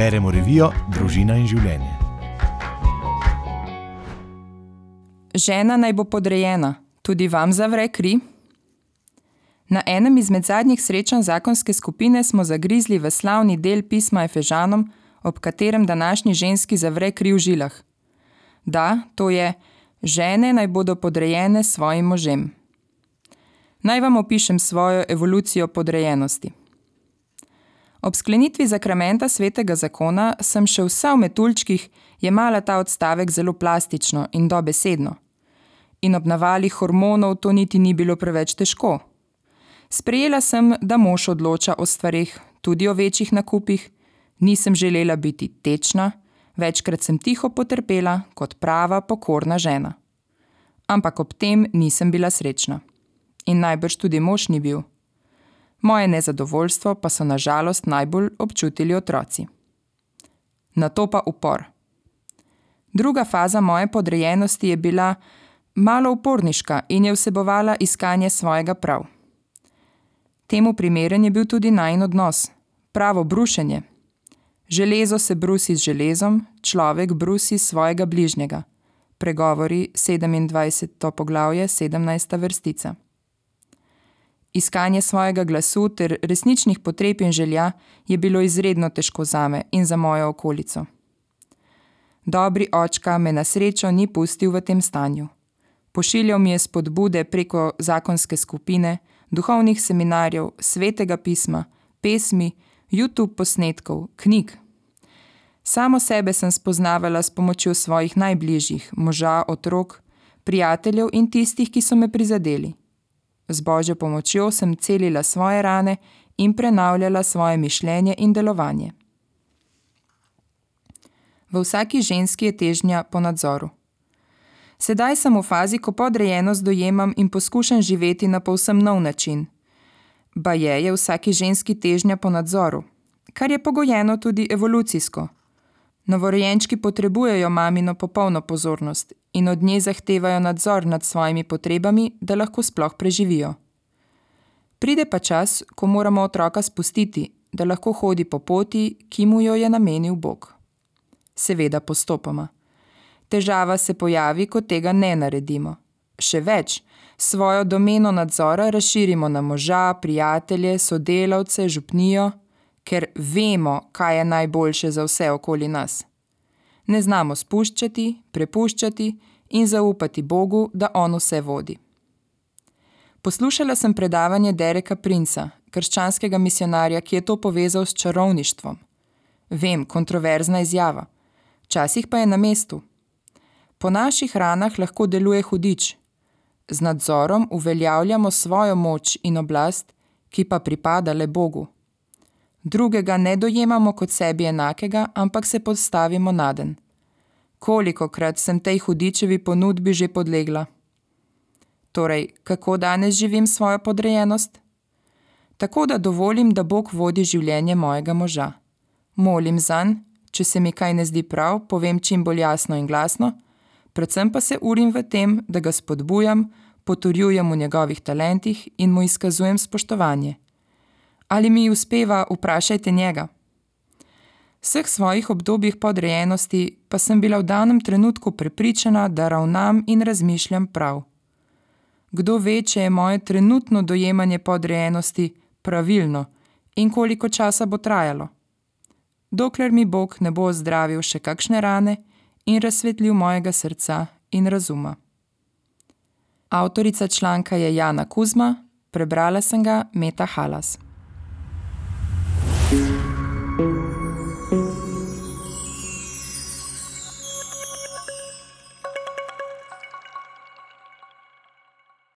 Beremo revijo Družina in življenje. Žena naj bo podrejena, tudi vam zavre kri. Na enem izmed zadnjih srečanj zakonske skupine smo zagrizli v slavni del pisma Efežanom, ob katerem današnji ženski zavre kri v žilah. Da, to je, žene naj bodo podrejene svojim možem. Naj vam opišem svojo evolucijo podrejenosti. Ob sklenitvi zakramenta svetega zakona sem še vsa v metuljčkih jemala ta odstavek zelo plastično in dobesedno. In ob navali hormonov to niti ni bilo preveč težko. Sprejela sem, da mož odloča o stvarih, tudi o večjih nakupih, nisem želela biti tečna, večkrat sem tiho potrpela kot prava pokorna žena. Ampak ob tem nisem bila srečna. In najbrž tudi mož ni bil. Moje nezadovoljstvo pa so nažalost najbolj občutili otroci. Na to pa upor. Druga faza moje podrejenosti je bila malo uporniška in je vsebovala iskanje svojega prav. Temu primeren je bil tudi najn odnos, pravo brušenje. Železo se brusi z železom, človek brusi svojega bližnjega. Pregovori 27. poglavje, 17. vrstica. Iskanje svojega glasu ter resničnih potreb in želja je bilo izredno težko zame in za mojo okolico. Dobri očka me na srečo ni pustil v tem stanju. Pošiljal mi je spodbude preko zakonske skupine, duhovnih seminarjev, svetega pisma, pesmi, YouTube posnetkov, knjig. Samo sebe sem spoznavala s pomočjo svojih najbližjih, moža, otrok, prijateljev in tistih, ki so me prizadeli. Z božjo pomočjo sem celila svoje rane in prenavljala svoje mišljenje in delovanje. V vsaki ženski je težnja po nadzoru. Sedaj sem v fazi, ko podrejenost dojemam in poskušam živeti na povsem nov način. Ba je, je vsaki ženski težnja po nadzoru, kar je pogojeno tudi evolucijsko. Novorojenčki potrebujejo mamino popolno pozornost in od nje zahtevajo nadzor nad svojimi potrebami, da lahko sploh preživijo. Pride pa čas, ko moramo otroka spustiti, da lahko hodi po poti, ki mu jo je namenil Bog. Seveda postopoma. Težava se pojavi, ko tega ne naredimo. Še več, svojo domeno nadzora razširimo na moža, prijatelje, sodelavce, župnijo, ker vemo, kaj je najboljše za vse okoli nas. Ne znamo spuščati, prepuščati in zaupati Bogu, da On vse vodi. Poslušala sem predavanje Dereka Princa, krščanskega misionarja, ki je to povezal s čarovništvom. Vem, kontroverzna izjava, včasih pa je na mestu. Po naših ranah lahko deluje hudič. Z nadzorom uveljavljamo svojo moč in oblast, ki pa pripada le Bogu drugega ne dojemamo kot sebi enakega, ampak se postavimo naden. Koliko krat sem tej hudičevi ponudbi že podlegla? Torej, kako danes živim svojo podrejenost? Tako da dovolim, da Bog vodi življenje mojega moža. Molim za njega, če se mi kaj ne zdi prav, povem čim bolj jasno in glasno, predvsem pa se urim v tem, da ga spodbujam, potrjujem v njegovih talentih in mu izkazujem spoštovanje. Ali mi uspeva, vprašajte njega. V vseh svojih obdobjih podrejenosti pa sem bila v danem trenutku prepričana, da ravnam in razmišljam prav. Kdo ve, če je moje trenutno dojemanje podrejenosti pravilno in koliko časa bo trajalo? Dokler mi Bog ne bo zdravil še kakšne rane in razsvetlil mojega srca in razuma. Avtorica članka je Jana Kuzma, prebrala sem ga Meta Halas. Thank you.